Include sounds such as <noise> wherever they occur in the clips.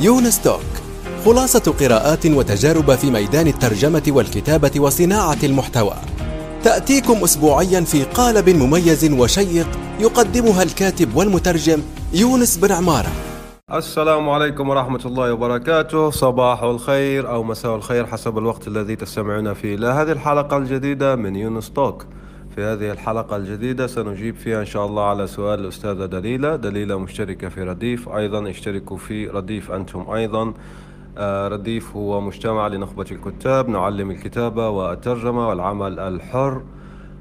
يونس توك خلاصة قراءات وتجارب في ميدان الترجمة والكتابة وصناعة المحتوى. تأتيكم أسبوعيا في قالب مميز وشيق يقدمها الكاتب والمترجم يونس بن عمارة. السلام عليكم ورحمة الله وبركاته. صباح الخير أو مساء الخير حسب الوقت الذي تستمعون فيه إلى هذه الحلقة الجديدة من يونس توك في هذه الحلقة الجديدة. سنجيب فيها إن شاء الله على سؤال الأستاذة دليلة. دليلة مشتركة في رديف. أيضا اشتركوا في رديف أنتم أيضا. آه، رديف هو مجتمع لنخبة الكتاب. نعلم الكتابة والترجمة والعمل الحر.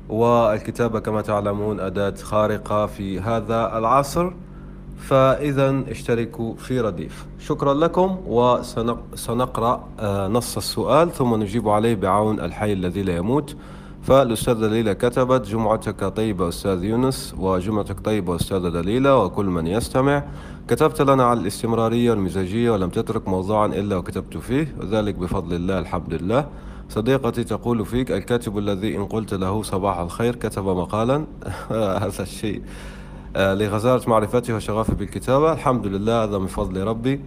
والكتابة كما تعلمون أداة خارقة في هذا العصر. فإذا اشتركوا في رديف. شكرا لكم وسنقرأ آه، نص السؤال ثم نجيب عليه بعون الحي الذي لا يموت. فالأستاذة دليلة كتبت جمعتك طيبة أستاذ يونس وجمعتك طيبة أستاذة دليلة وكل من يستمع. كتبت لنا على الاستمرارية والمزاجية ولم تترك موضوعا إلا وكتبت فيه وذلك بفضل الله الحمد لله. صديقتي تقول فيك الكاتب الذي إن قلت له صباح الخير كتب مقالا. <laughs> هذا الشيء. آه، لغزارة معرفتي وشغفي بالكتابة الحمد لله هذا من فضل ربي.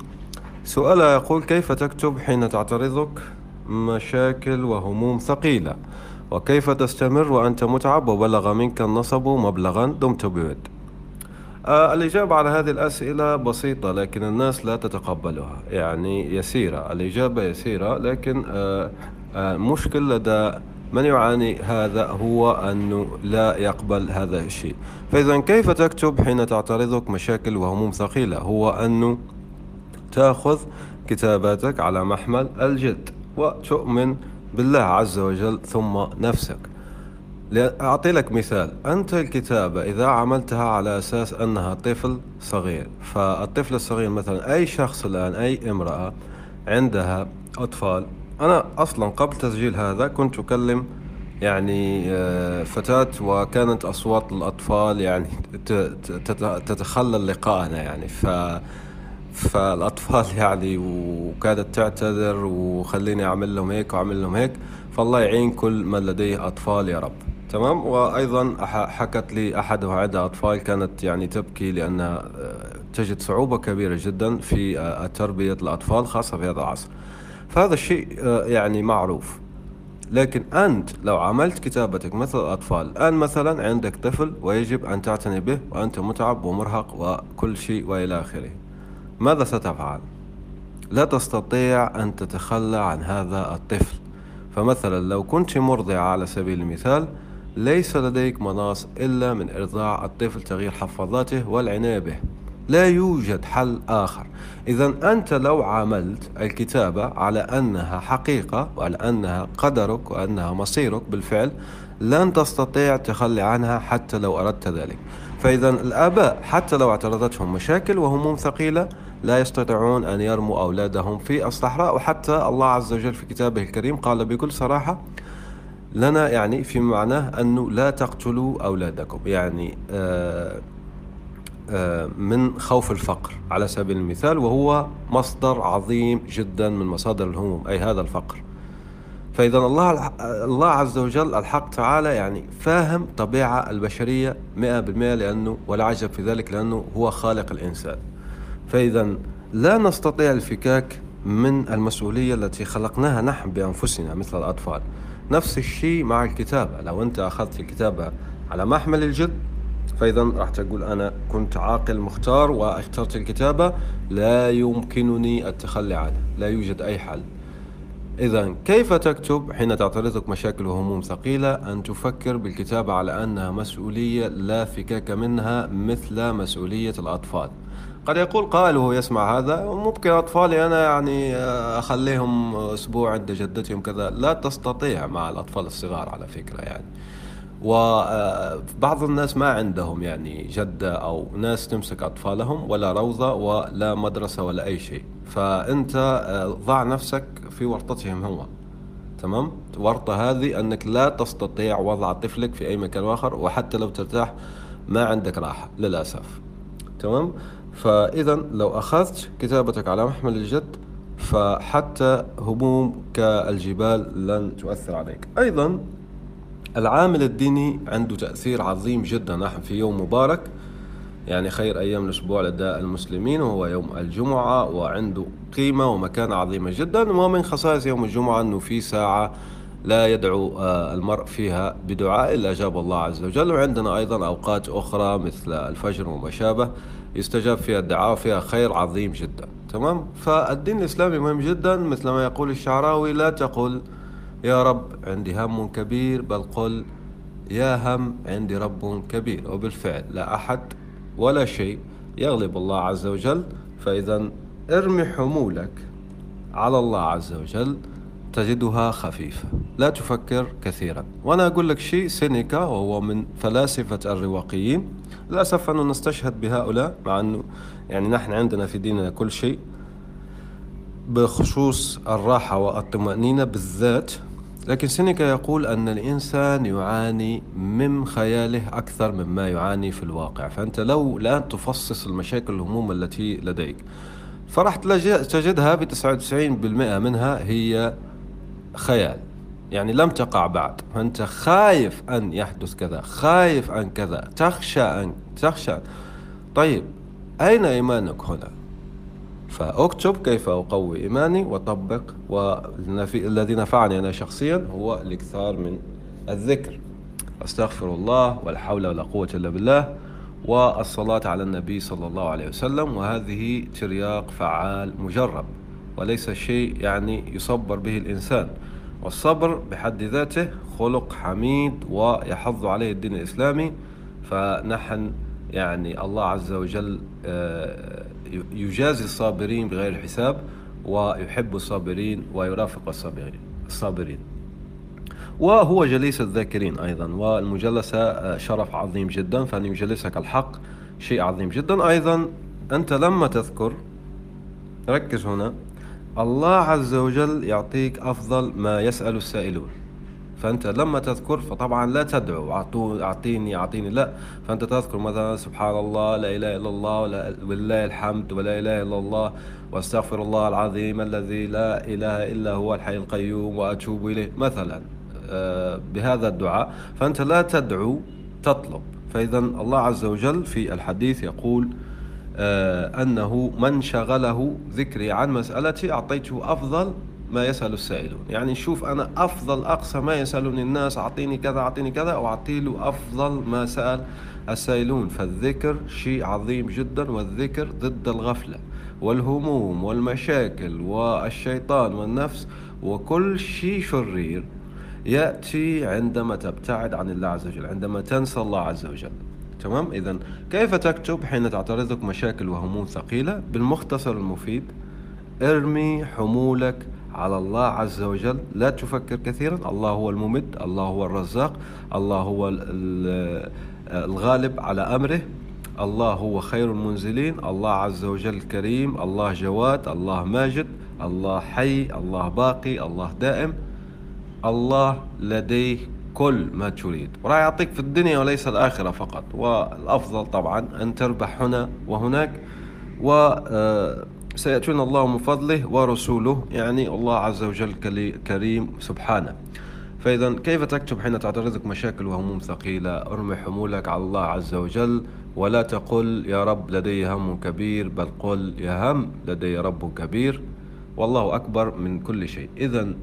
سؤالها يقول كيف تكتب حين تعترضك مشاكل وهموم ثقيلة؟ وكيف تستمر وأنت متعب وبلغ منك النصب مبلغا دمت بود آه الإجابة على هذه الأسئلة بسيطة لكن الناس لا تتقبلها يعني يسيرة. الإجابة يسيرة لكن آه آه مشكل لدى من يعاني هذا هو أنه لا يقبل هذا الشيء. فإذا كيف تكتب حين تعترضك مشاكل وهموم ثقيلة؟ هو أنه تأخذ كتاباتك على محمل الجد وتؤمن بالله عز وجل ثم نفسك. أعطي لك مثال. أنت الكتابة إذا عملتها على أساس أنها طفل صغير فالطفل الصغير مثلا أي شخص الآن أي امرأة عندها أطفال أنا أصلا قبل تسجيل هذا كنت أكلم يعني آه، فتاة وكانت أصوات الأطفال يعني تتخلل لقاءنا يعني. ف فالأطفال <laughs> يعني وكادت تعتذر وخليني أعمل لهم هيك وأعمل لهم هيك فالله يعين كل من لديه أطفال يا رب. تمام؟ وأيضا حكت لي أحدها عندها أطفال كانت يعني تبكي لأنها آه، تجد صعوبة كبيرة جدا في آه، تربية الأطفال خاصة في هذا العصر. فهذا الشيء آه، يعني معروف. لكن أنت لو عملت كتابتك مثل الأطفال الآن مثلا عندك طفل ويجب أن تعتني به وأنت متعب ومرهق وكل شيء وإلى آخره. ماذا ستفعل؟ لا تستطيع أن تتخلى عن هذا الطفل. فمثلا لو كنت مرضعة على سبيل المثال ليس لديك مناص إلا من إرضاع الطفل تغيير حفاظاته والعناية به لا يوجد حل آخر. إذا أنت لو عملت الكتابة على أنها حقيقة وعلى أنها قدرك وأنها مصيرك بالفعل لن تستطيع التخلي عنها حتى لو أردت ذلك. فإذا الآباء حتى لو اعترضتهم مشاكل وهموم ثقيلة لا يستطيعون أن يرموا أولادهم في الصحراء. وحتى الله عز وجل في كتابه الكريم قال بكل صراحة لنا يعني في معناه أنه لا تقتلوا أولادكم. يعني آه آه من خوف الفقر على سبيل المثال وهو مصدر عظيم جدا من مصادر الهموم أي هذا الفقر. فإذا الله الله عز وجل الحق تعالى يعني فاهم طبيعة البشرية مئة بالمئة لأنه ولا عجب في ذلك لأنه هو خالق الإنسان. فإذا لا نستطيع الفكاك من المسؤولية التي خلقناها نحن بأنفسنا مثل الأطفال. نفس الشيء مع الكتابة. لو أنت أخذت الكتابة على محمل الجد فإذا راح تقول أنا كنت عاقل مختار واخترت الكتابة لا يمكنني التخلي عنها لا يوجد أي حل. إذا كيف تكتب حين تعترضك مشاكل وهموم ثقيلة؟ أن تفكر بالكتابة على أنها مسؤولية لا فكاك منها مثل مسؤولية الأطفال. قد يقول قائل وهو يسمع هذا ممكن أطفالي أنا يعني أخليهم أسبوع عند جدتهم كذا. لا تستطيع مع الأطفال الصغار على فكرة يعني. وبعض الناس ما عندهم يعني جدة أو ناس تمسك أطفالهم ولا روضة ولا مدرسة ولا أي شيء. فأنت ضع نفسك في ورطتهم هو تمام؟ ورطة هذه أنك لا تستطيع وضع طفلك في أي مكان آخر وحتى لو ترتاح ما عندك راحة للأسف. تمام؟ فإذا لو أخذت كتابتك على محمل الجد فحتى هموم كالجبال لن تؤثر عليك. أيضا العامل الديني عنده تأثير عظيم جدا. نحن في يوم مبارك يعني خير أيام الأسبوع لدى المسلمين وهو يوم الجمعة وعنده قيمة ومكانة عظيمة جدا. ومن خصائص يوم الجمعة أنه في ساعة لا يدعو آه، المرء فيها بدعاء إلا أجاب الله عز وجل. وعندنا أيضا أوقات أخرى مثل الفجر وما شابه يستجاب فيها الدعاء وفيها خير عظيم جدا. تمام؟ فالدين الإسلامي مهم جدا مثل ما يقول الشعراوي لا تقل يا رب عندي هم كبير بل قل يا هم عندي رب كبير. وبالفعل لا أحد ولا شيء يغلب الله عز وجل. فإذا ارمي حمولك على الله عز وجل تجدها خفيفة. لا تفكر كثيرا. وأنا أقول لك شيء سينيكا وهو من فلاسفة الرواقيين. للأسف أنه نستشهد بهؤلاء مع أنه يعني نحن عندنا في ديننا كل شيء بخصوص الراحة والطمأنينة بالذات. لكن سينيكا يقول أن الإنسان يعاني من خياله أكثر مما يعاني في الواقع. فأنت لو لا تفصص المشاكل الهموم التي لديك فراح تجدها ب 99% منها هي خيال. يعني لم تقع بعد. فأنت خايف أن يحدث كذا خايف أن كذا تخشى أن تخشى. طيب أين إيمانك هنا؟ فأكتب كيف أقوي إيماني وطبق والذي نفعني أنا شخصيا هو الإكثار من الذكر. أستغفر الله ولا حول ولا قوة إلا بالله والصلاة على النبي صلى الله عليه وسلم وهذه ترياق فعال مجرب وليس شيء يعني يصبر به الإنسان. والصبر بحد ذاته خلق حميد ويحض عليه الدين الإسلامي فنحن يعني الله عز وجل آه، يجازي الصابرين بغير حساب ويحب الصابرين ويرافق الصابرين الصابرين. وهو جليس الذاكرين أيضا والمجلسة آه، شرف عظيم جدا فأن يجلسك الحق شيء عظيم جدا. أيضا أنت لما تذكر ركز هنا الله عز وجل يعطيك أفضل ما يسأل السائلون. فأنت لما تذكر فطبعا لا تدعو أعطيني أعطيني لا. فأنت تذكر مثلا سبحان الله لا إله إلا الله ولله الحمد ولا إله إلا الله وأستغفر الله العظيم الذي لا إله إلا هو الحي القيوم وأتوب إليه. مثلا آه، بهذا الدعاء فأنت لا تدعو تطلب. فإذا الله عز وجل في الحديث يقول آه، أنه من شغله ذكري عن مسألتي أعطيته أفضل ما يسأل السائلون. يعني شوف أنا أفضل أقصى ما يسألني الناس أعطيني كذا أعطيني كذا وأعطي له أفضل ما سأل السائلون. فالذكر شيء عظيم جدا والذكر ضد الغفلة والهموم والمشاكل والشيطان والنفس. وكل شيء شرير يأتي عندما تبتعد عن الله عز وجل عندما تنسى الله عز وجل. تمام؟ إذا كيف تكتب حين تعترضك مشاكل وهموم ثقيلة؟ بالمختصر المفيد ارمي حمولك على الله عز وجل. لا تفكر كثيرا. الله هو الممد الله هو الرزاق الله هو الغالب على أمره. الله هو خير المنزلين. الله عز وجل كريم. الله جواد الله ماجد الله حي الله باقي الله دائم. الله لديه كل ما تريد. وراح يعطيك في الدنيا وليس الآخرة فقط. والأفضل طبعا أن تربح هنا وهناك. و آه، سيأتون الله من فضله ورسوله يعني الله عز وجل كريم سبحانه. فإذا كيف تكتب حين تعترضك مشاكل وهموم ثقيلة؟ ارمي حمولك على الله عز وجل ولا تقل يا رب لدي هم كبير بل قل يا هم لدي رب كبير. والله أكبر من كل شيء. إذا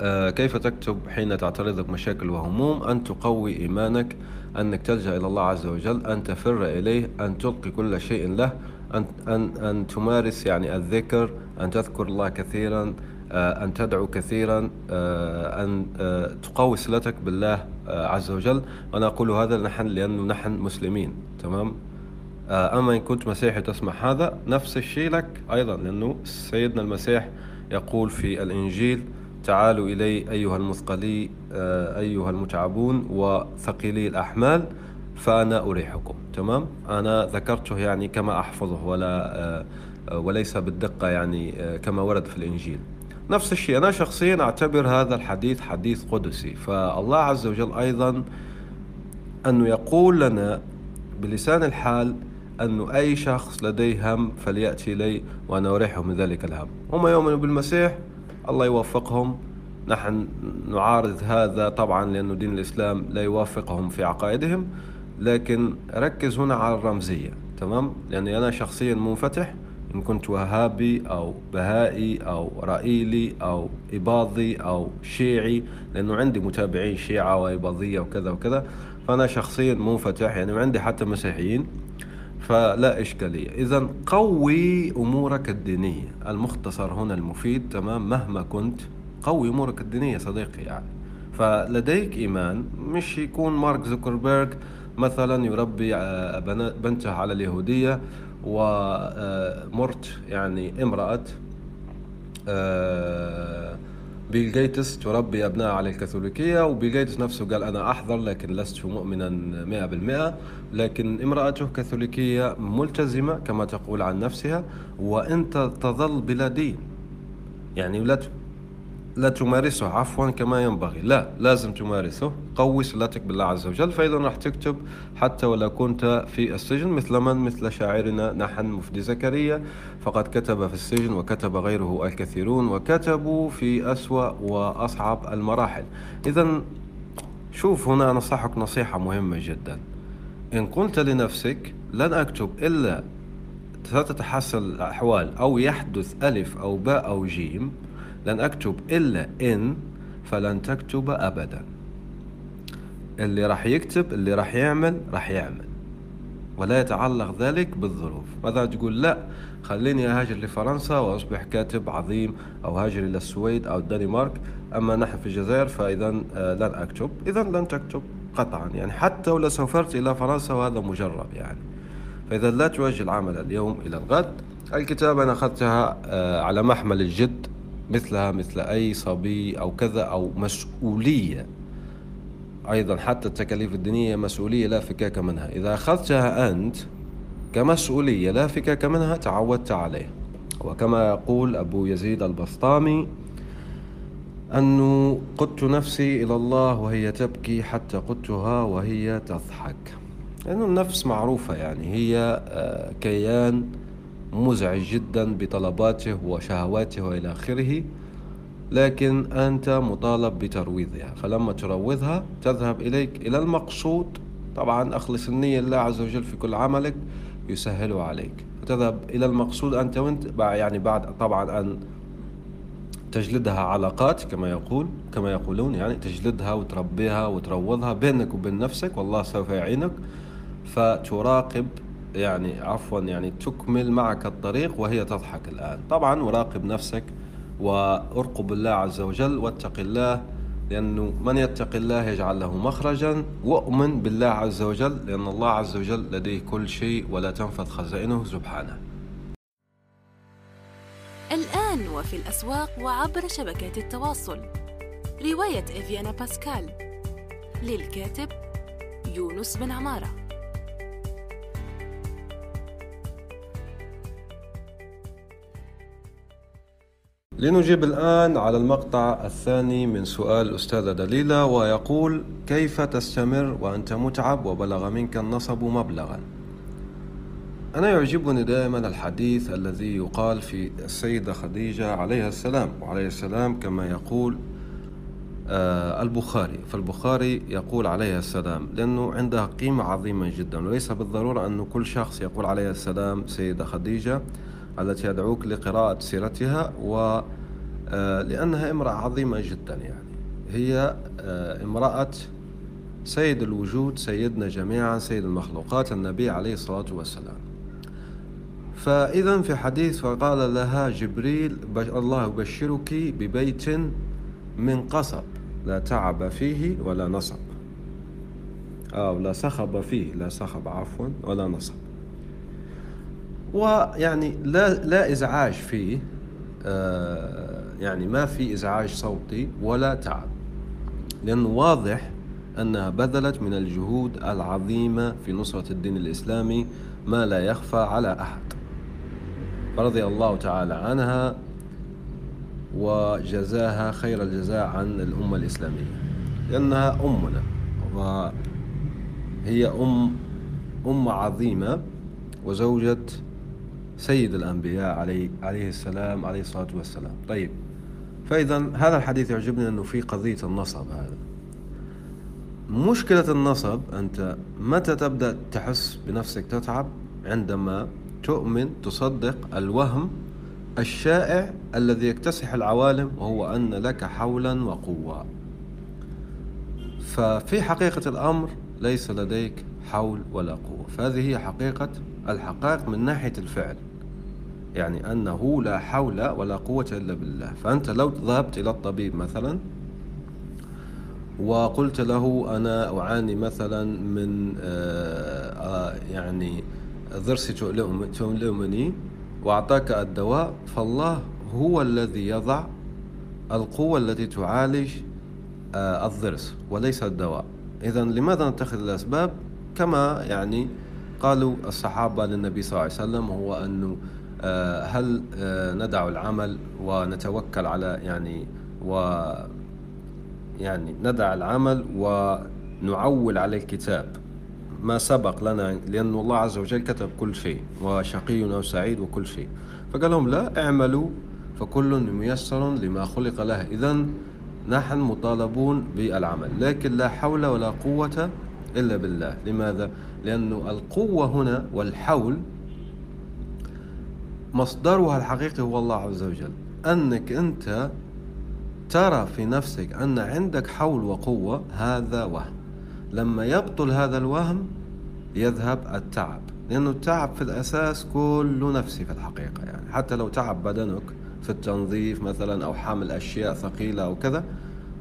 آه، كيف تكتب حين تعترضك مشاكل وهموم؟ أن تقوي إيمانك أنك تلجأ إلى الله عز وجل أن تفر إليه أن تلقي كل شيء له. أن, أن, أن تمارس يعني الذكر أن تذكر الله كثيرا آه، أن تدعو كثيرا آه، أن تقوي صلتك بالله عز وجل. وأنا أقول هذا نحن لأنه نحن مسلمين تمام؟ أما إن كنت مسيحي تسمع هذا نفس الشيء لك أيضا لأنه سيدنا المسيح يقول في الإنجيل تعالوا إلي أيها المثقلي آه، أيها المتعبون وثقيلي الأحمال فأنا أريحكم. تمام؟ أنا ذكرته يعني كما أحفظه ولا آه، وليس بالدقة يعني آه، كما ورد في الإنجيل. نفس الشيء أنا شخصيا أعتبر هذا الحديث حديث قدسي. فالله عز وجل أيضا أنه يقول لنا بلسان الحال أنه أي شخص لديه هم فليأتي إلي وأنا أريحه من ذلك الهم. هم يؤمنوا بالمسيح الله يوفقهم. نحن نعارض هذا طبعا لأنه دين الإسلام لا يوافقهم في عقائدهم. لكن ركز هنا على الرمزية تمام؟ لأني أنا شخصيا منفتح إن كنت وهابي أو بهائي أو رائيلي أو إباضي أو شيعي لأنه عندي متابعين شيعة وإباضية وكذا وكذا فأنا شخصيا منفتح يعني وعندي حتى مسيحيين فلا إشكالية. إذا قوي أمورك الدينية. المختصر هنا المفيد تمام؟ مهما كنت قوي أمورك الدينية صديقي يعني. فلديك إيمان مش يكون مارك زوكربيرج مثلا يربي آه، بنته على اليهودية ومرت يعني امرأة آه، بيل جيتس تربي أبناء على الكاثوليكية وبيل جيتس نفسه قال أنا أحضر لكن لست مؤمنا مئة بالمئة لكن امرأته كاثوليكية ملتزمة كما تقول عن نفسها وأنت تظل بلا دين. يعني لا لا تمارسه عفوا كما ينبغي. لا لازم تمارسه. قوي صلتك بالله عز وجل فإذا راح تكتب حتى ولو كنت في السجن مثل من؟ مثل شاعرنا نحن مفدي زكريا. فقد كتب في السجن وكتب غيره الكثيرون وكتبوا في أسوأ وأصعب المراحل. إذا شوف هنا أنصحك نصيحة مهمة جدا. إن قلت لنفسك لن أكتب إلا ستتحسن الأحوال أو يحدث ألف أو باء أو جيم. لن أكتب إلا إن فلن تكتب أبدا. اللي راح يكتب اللي راح يعمل راح يعمل. ولا يتعلق ذلك بالظروف. ماذا تقول؟ لا خليني أهاجر لفرنسا وأصبح كاتب عظيم أو هاجر إلى السويد أو الدنمارك. أما نحن في الجزائر فإذا آه، لن أكتب. إذا لن تكتب قطعا. يعني حتى ولو سافرت إلى فرنسا وهذا مجرب يعني. فإذا لا توجه العمل اليوم إلى الغد. الكتابة أنا أخذتها آه، على محمل الجد. مثلها مثل أي صبي أو كذا أو مسؤولية. أيضا حتى التكاليف الدينية مسؤولية لا فكاك منها. إذا أخذتها أنت كمسؤولية لا فكاك منها تعودت عليه. وكما يقول أبو يزيد البسطامي أنه قدت نفسي إلى الله وهي تبكي حتى قدتها وهي تضحك. لأن النفس معروفة يعني هي آه، كيان مزعج جدا بطلباته وشهواته والى آخره لكن أنت مطالب بترويضها. فلما تروضها تذهب إليك إلى المقصود. طبعا أخلص النية لله عز وجل في كل عملك يسهله عليك. فتذهب إلى المقصود أنت وأنت يعني بعد طبعا أن تجلدها علاقات كما يقول كما يقولون يعني تجلدها وتربيها وتروضها بينك وبين نفسك والله سوف يعينك. فتراقب يعني عفوا يعني تكمل معك الطريق وهي تضحك الآن. طبعا وراقب نفسك وارقب الله عز وجل واتق الله لأنه من يتق الله يجعل له مخرجا. وأؤمن بالله عز وجل لأن الله عز وجل لديه كل شيء ولا تنفذ خزائنه سبحانه. الآن وفي الأسواق وعبر شبكات التواصل. رواية إفيانا باسكال للكاتب يونس بن عمارة. لنجيب الآن على المقطع الثاني من سؤال الأستاذة دليلة ويقول كيف تستمر وأنت متعب وبلغ منك النصب مبلغا؟ أنا يعجبني دائما الحديث الذي يقال في السيدة خديجة عليها السلام وعليه السلام كما يقول آه البخاري. فالبخاري يقول عليها السلام لأنه عندها قيمة عظيمة جدا وليس بالضرورة أن كل شخص يقول عليها السلام سيدة خديجة. التي أدعوك لقراءة سيرتها و آه، لأنها امرأة عظيمة جدا يعني. هي آه، امرأة سيد الوجود سيدنا جميعا سيد المخلوقات النبي عليه الصلاة والسلام. فإذا في حديث فقال لها جبريل الله يبشرك ببيت من قصب لا تعب فيه ولا نصب. أو لا صخب فيه لا صخب عفوا ولا نصب. ويعني لا لا إزعاج فيه آه يعني ما في إزعاج صوتي ولا تعب. لأنه واضح أنها بذلت من الجهود العظيمة في نصرة الدين الإسلامي ما لا يخفى على أحد. رضي الله تعالى عنها وجزاها خير الجزاء عن الأمة الإسلامية. لأنها أمنا وهي أم ام عظيمة وزوجة سيد الأنبياء عليه, عليه السلام عليه الصلاة والسلام. طيب فإذا هذا الحديث يعجبني أنه في قضية النصب هذا. مشكلة النصب أنت متى تبدأ تحس بنفسك تتعب؟ عندما تؤمن تصدق الوهم الشائع الذي يكتسح العوالم وهو أن لك حولا وقوة. ففي حقيقة الأمر ليس لديك حول ولا قوة. فهذه هي حقيقة الحقائق من ناحية الفعل. يعني أنه لا حول ولا قوة إلا بالله. فأنت لو ذهبت إلى الطبيب مثلا وقلت له أنا أعاني مثلا من آه، آه، يعني ضرسي تؤلمني وأعطاك الدواء فالله هو الذي يضع القوة التي تعالج آه، الضرس وليس الدواء. إذا لماذا نتخذ الأسباب؟ كما يعني قالوا الصحابة للنبي صلى الله عليه وسلم هو أنه هل آه، ندع العمل ونتوكل على يعني و يعني ندع العمل ونعول على الكتاب. ما سبق لنا لأن الله عز وجل كتب كل شيء وشقي أو سعيد وكل شيء. فقال لهم لا اعملوا فكل ميسر لما خلق له. إذا نحن مطالبون بالعمل لكن لا حول ولا قوة إلا بالله. لماذا؟ لأن القوة هنا والحول مصدرها الحقيقي هو الله عز وجل. أنك أنت ترى في نفسك أن عندك حول وقوة هذا وهم. لما يبطل هذا الوهم يذهب التعب لأنه التعب في الأساس كله نفسي في الحقيقة يعني. حتى لو تعب بدنك في التنظيف مثلا أو حامل أشياء ثقيلة أو كذا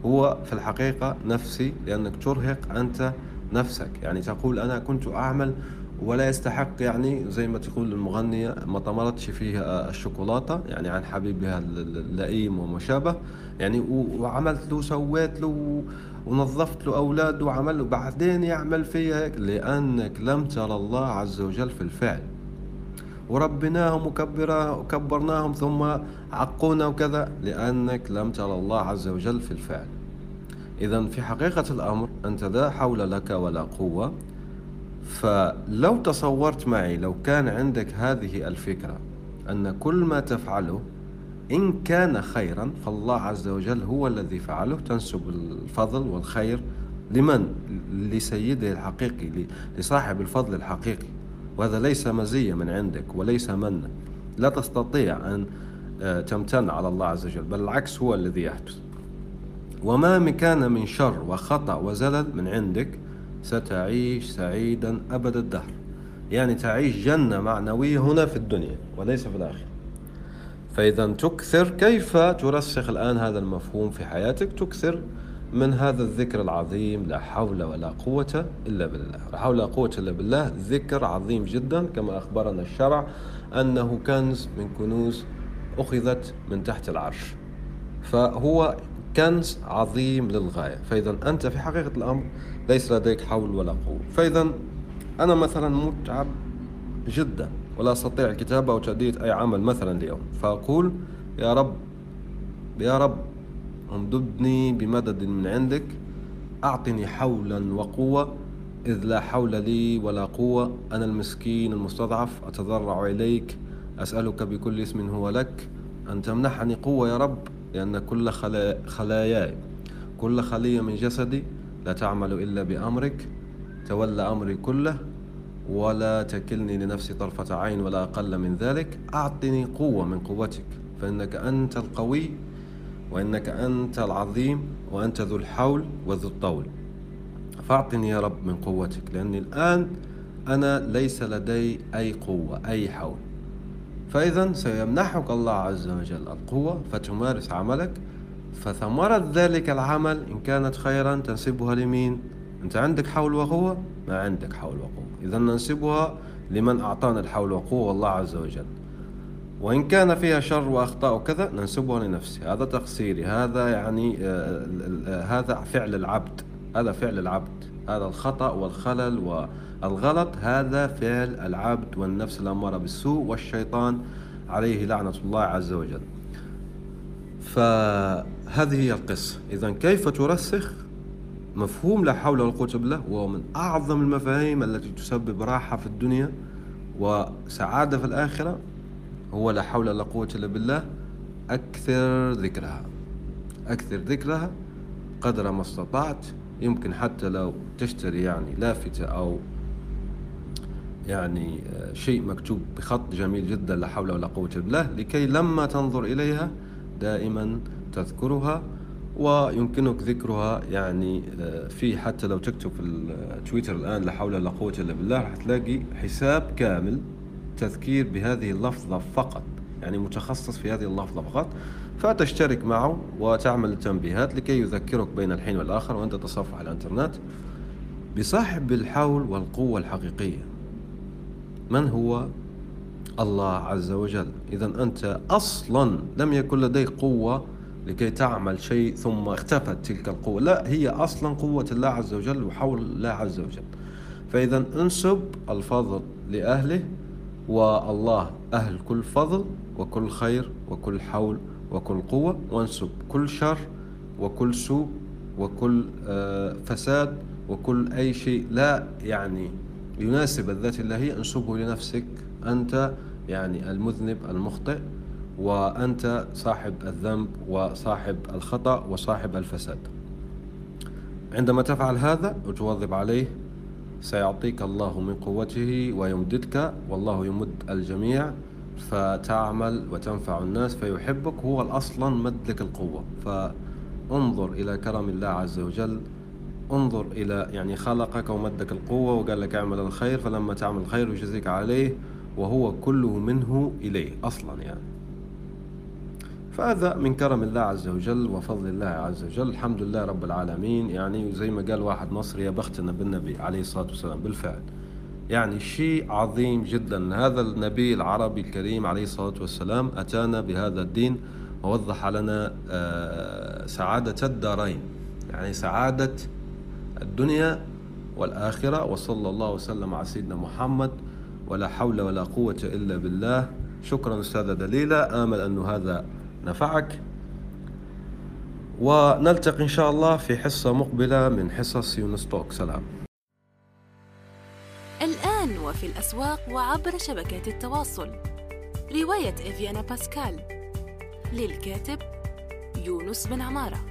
هو في الحقيقة نفسي لأنك ترهق أنت نفسك. يعني تقول أنا كنت أعمل ولا يستحق يعني زي ما تقول المغنية ما طمرتش فيها الشوكولاتة يعني عن حبيبها اللئيم وما شابه يعني وعملت له وسويت له ونظفت له أولاده وعمل بعدين يعمل فيها هيك لأنك لم ترى الله عز وجل في الفعل. وربناهم وكبرناهم ثم عقونا وكذا لأنك لم ترى الله عز وجل في الفعل. إذا في حقيقة الأمر أنت لا حول لك ولا قوة. فلو تصورت معي لو كان عندك هذه الفكرة أن كل ما تفعله إن كان خيرا فالله عز وجل هو الذي فعله. تنسب الفضل والخير لمن؟ لسيده الحقيقي لصاحب الفضل الحقيقي. وهذا ليس مزية من عندك وليس من. لا تستطيع أن آه، تمتن على الله عز وجل بل العكس هو الذي يحدث. وما كان من شر وخطأ وزلل من عندك ستعيش سعيدا أبد الدهر. يعني تعيش جنة معنوية هنا في الدنيا وليس في الآخرة. فإذا تكثر كيف ترسخ الآن هذا المفهوم في حياتك؟ تكثر من هذا الذكر العظيم لا حول ولا قوة إلا بالله. لا حول ولا قوة إلا بالله ذكر عظيم جدا كما أخبرنا الشرع أنه كنز من كنوز أخذت من تحت العرش. فهو كنز عظيم للغاية. فإذا أنت في حقيقة الأمر ليس لديك حول ولا قوة. فإذا أنا مثلا متعب جدا ولا أستطيع الكتابة أو تأدية أي عمل مثلا اليوم. فأقول يا رب يا رب امددني بمدد من عندك أعطني حولا وقوة إذ لا حول لي ولا قوة. أنا المسكين المستضعف أتضرع إليك أسألك بكل اسم هو لك. أن تمنحني قوة يا رب لأن كل خلاياي كل خلية من جسدي لا تعمل إلا بأمرك. تولى أمري كله ولا تكلني لنفسي طرفة عين ولا أقل من ذلك. أعطني قوة من قوتك فإنك أنت القوي وإنك أنت العظيم وأنت ذو الحول وذو الطول. فأعطني يا رب من قوتك لأني الآن أنا ليس لدي أي قوة أي حول. فإذا سيمنحك الله عز وجل القوة فتمارس عملك. فثمرة ذلك العمل إن كانت خيرا تنسبها لمين؟ أنت عندك حول وقوة؟ ما عندك حول وقوة. إذا ننسبها لمن أعطانا الحول والقوة والله عز وجل. وإن كان فيها شر وأخطاء وكذا ننسبها لنفسي. هذا تقصيري. هذا يعني آه، هذا فعل العبد. هذا فعل العبد. هذا الخطأ والخلل والغلط. هذا فعل العبد والنفس الأمارة بالسوء والشيطان عليه لعنة الله عز وجل. فهذه هي القصة. إذا كيف ترسخ؟ مفهوم لا حول ولا قوة بالله وهو من أعظم المفاهيم التي تسبب راحة في الدنيا وسعادة في الآخرة. هو لا حول ولا قوة إلا بالله أكثر ذكرها. أكثر ذكرها قدر ما استطعت يمكن حتى لو تشتري يعني لافتة أو يعني آه، شيء مكتوب بخط جميل جدا لا حول ولا قوة إلا بالله لكي لما تنظر إليها دائما تذكرها ويمكنك ذكرها يعني آه، في حتى لو تكتب في التويتر الآن لا حول ولا قوة إلا بالله راح تلاقي حساب كامل تذكير بهذه اللفظة فقط يعني متخصص في هذه اللفظة فقط. فتشترك معه وتعمل التنبيهات لكي يذكرك بين الحين والآخر وأنت تصفح الإنترنت بصاحب الحول والقوة الحقيقية. من هو؟ الله عز وجل. إذا أنت أصلا لم يكن لديك قوة لكي تعمل شيء ثم اختفت تلك القوة. لا هي أصلا قوة الله عز وجل وحول الله عز وجل. فإذا انسب الفضل لأهله والله أهل كل فضل وكل خير وكل حول وكل قوة. وانسب كل شر وكل سوء وكل آه، فساد وكل أي شيء لا يعني يناسب الذات اللهية انسبه لنفسك أنت يعني المذنب المخطئ وأنت صاحب الذنب وصاحب الخطأ وصاحب الفساد. عندما تفعل هذا وتواظب عليه سيعطيك الله من قوته ويمددك والله يمد الجميع فتعمل وتنفع الناس فيحبك هو أصلا مد لك القوة. فانظر إلى كرم الله عز وجل انظر إلى يعني خلقك ومدك القوة وقال لك اعمل الخير فلما تعمل الخير يجزيك عليه. وهو كله منه إليه أصلا يعني. فهذا من كرم الله عز وجل وفضل الله عز وجل. الحمد لله رب العالمين. يعني زي ما قال واحد مصري يا بختنا بالنبي عليه الصلاة والسلام بالفعل. يعني شيء عظيم جدا. هذا النبي العربي الكريم عليه الصلاة والسلام أتانا بهذا الدين ووضح لنا آه، سعادة الدارين. يعني سعادة الدنيا والآخرة. وصلى الله وسلم على سيدنا محمد ولا حول ولا قوة إلا بالله. شكرا أستاذة دليلة. آمل أن هذا نفعك. ونلتقي إن شاء الله في حصة مقبلة من حصص يونستوك سلام. الآن وفي الأسواق وعبر شبكات التواصل. رواية إفيانا باسكال للكاتب يونس بن عمارة.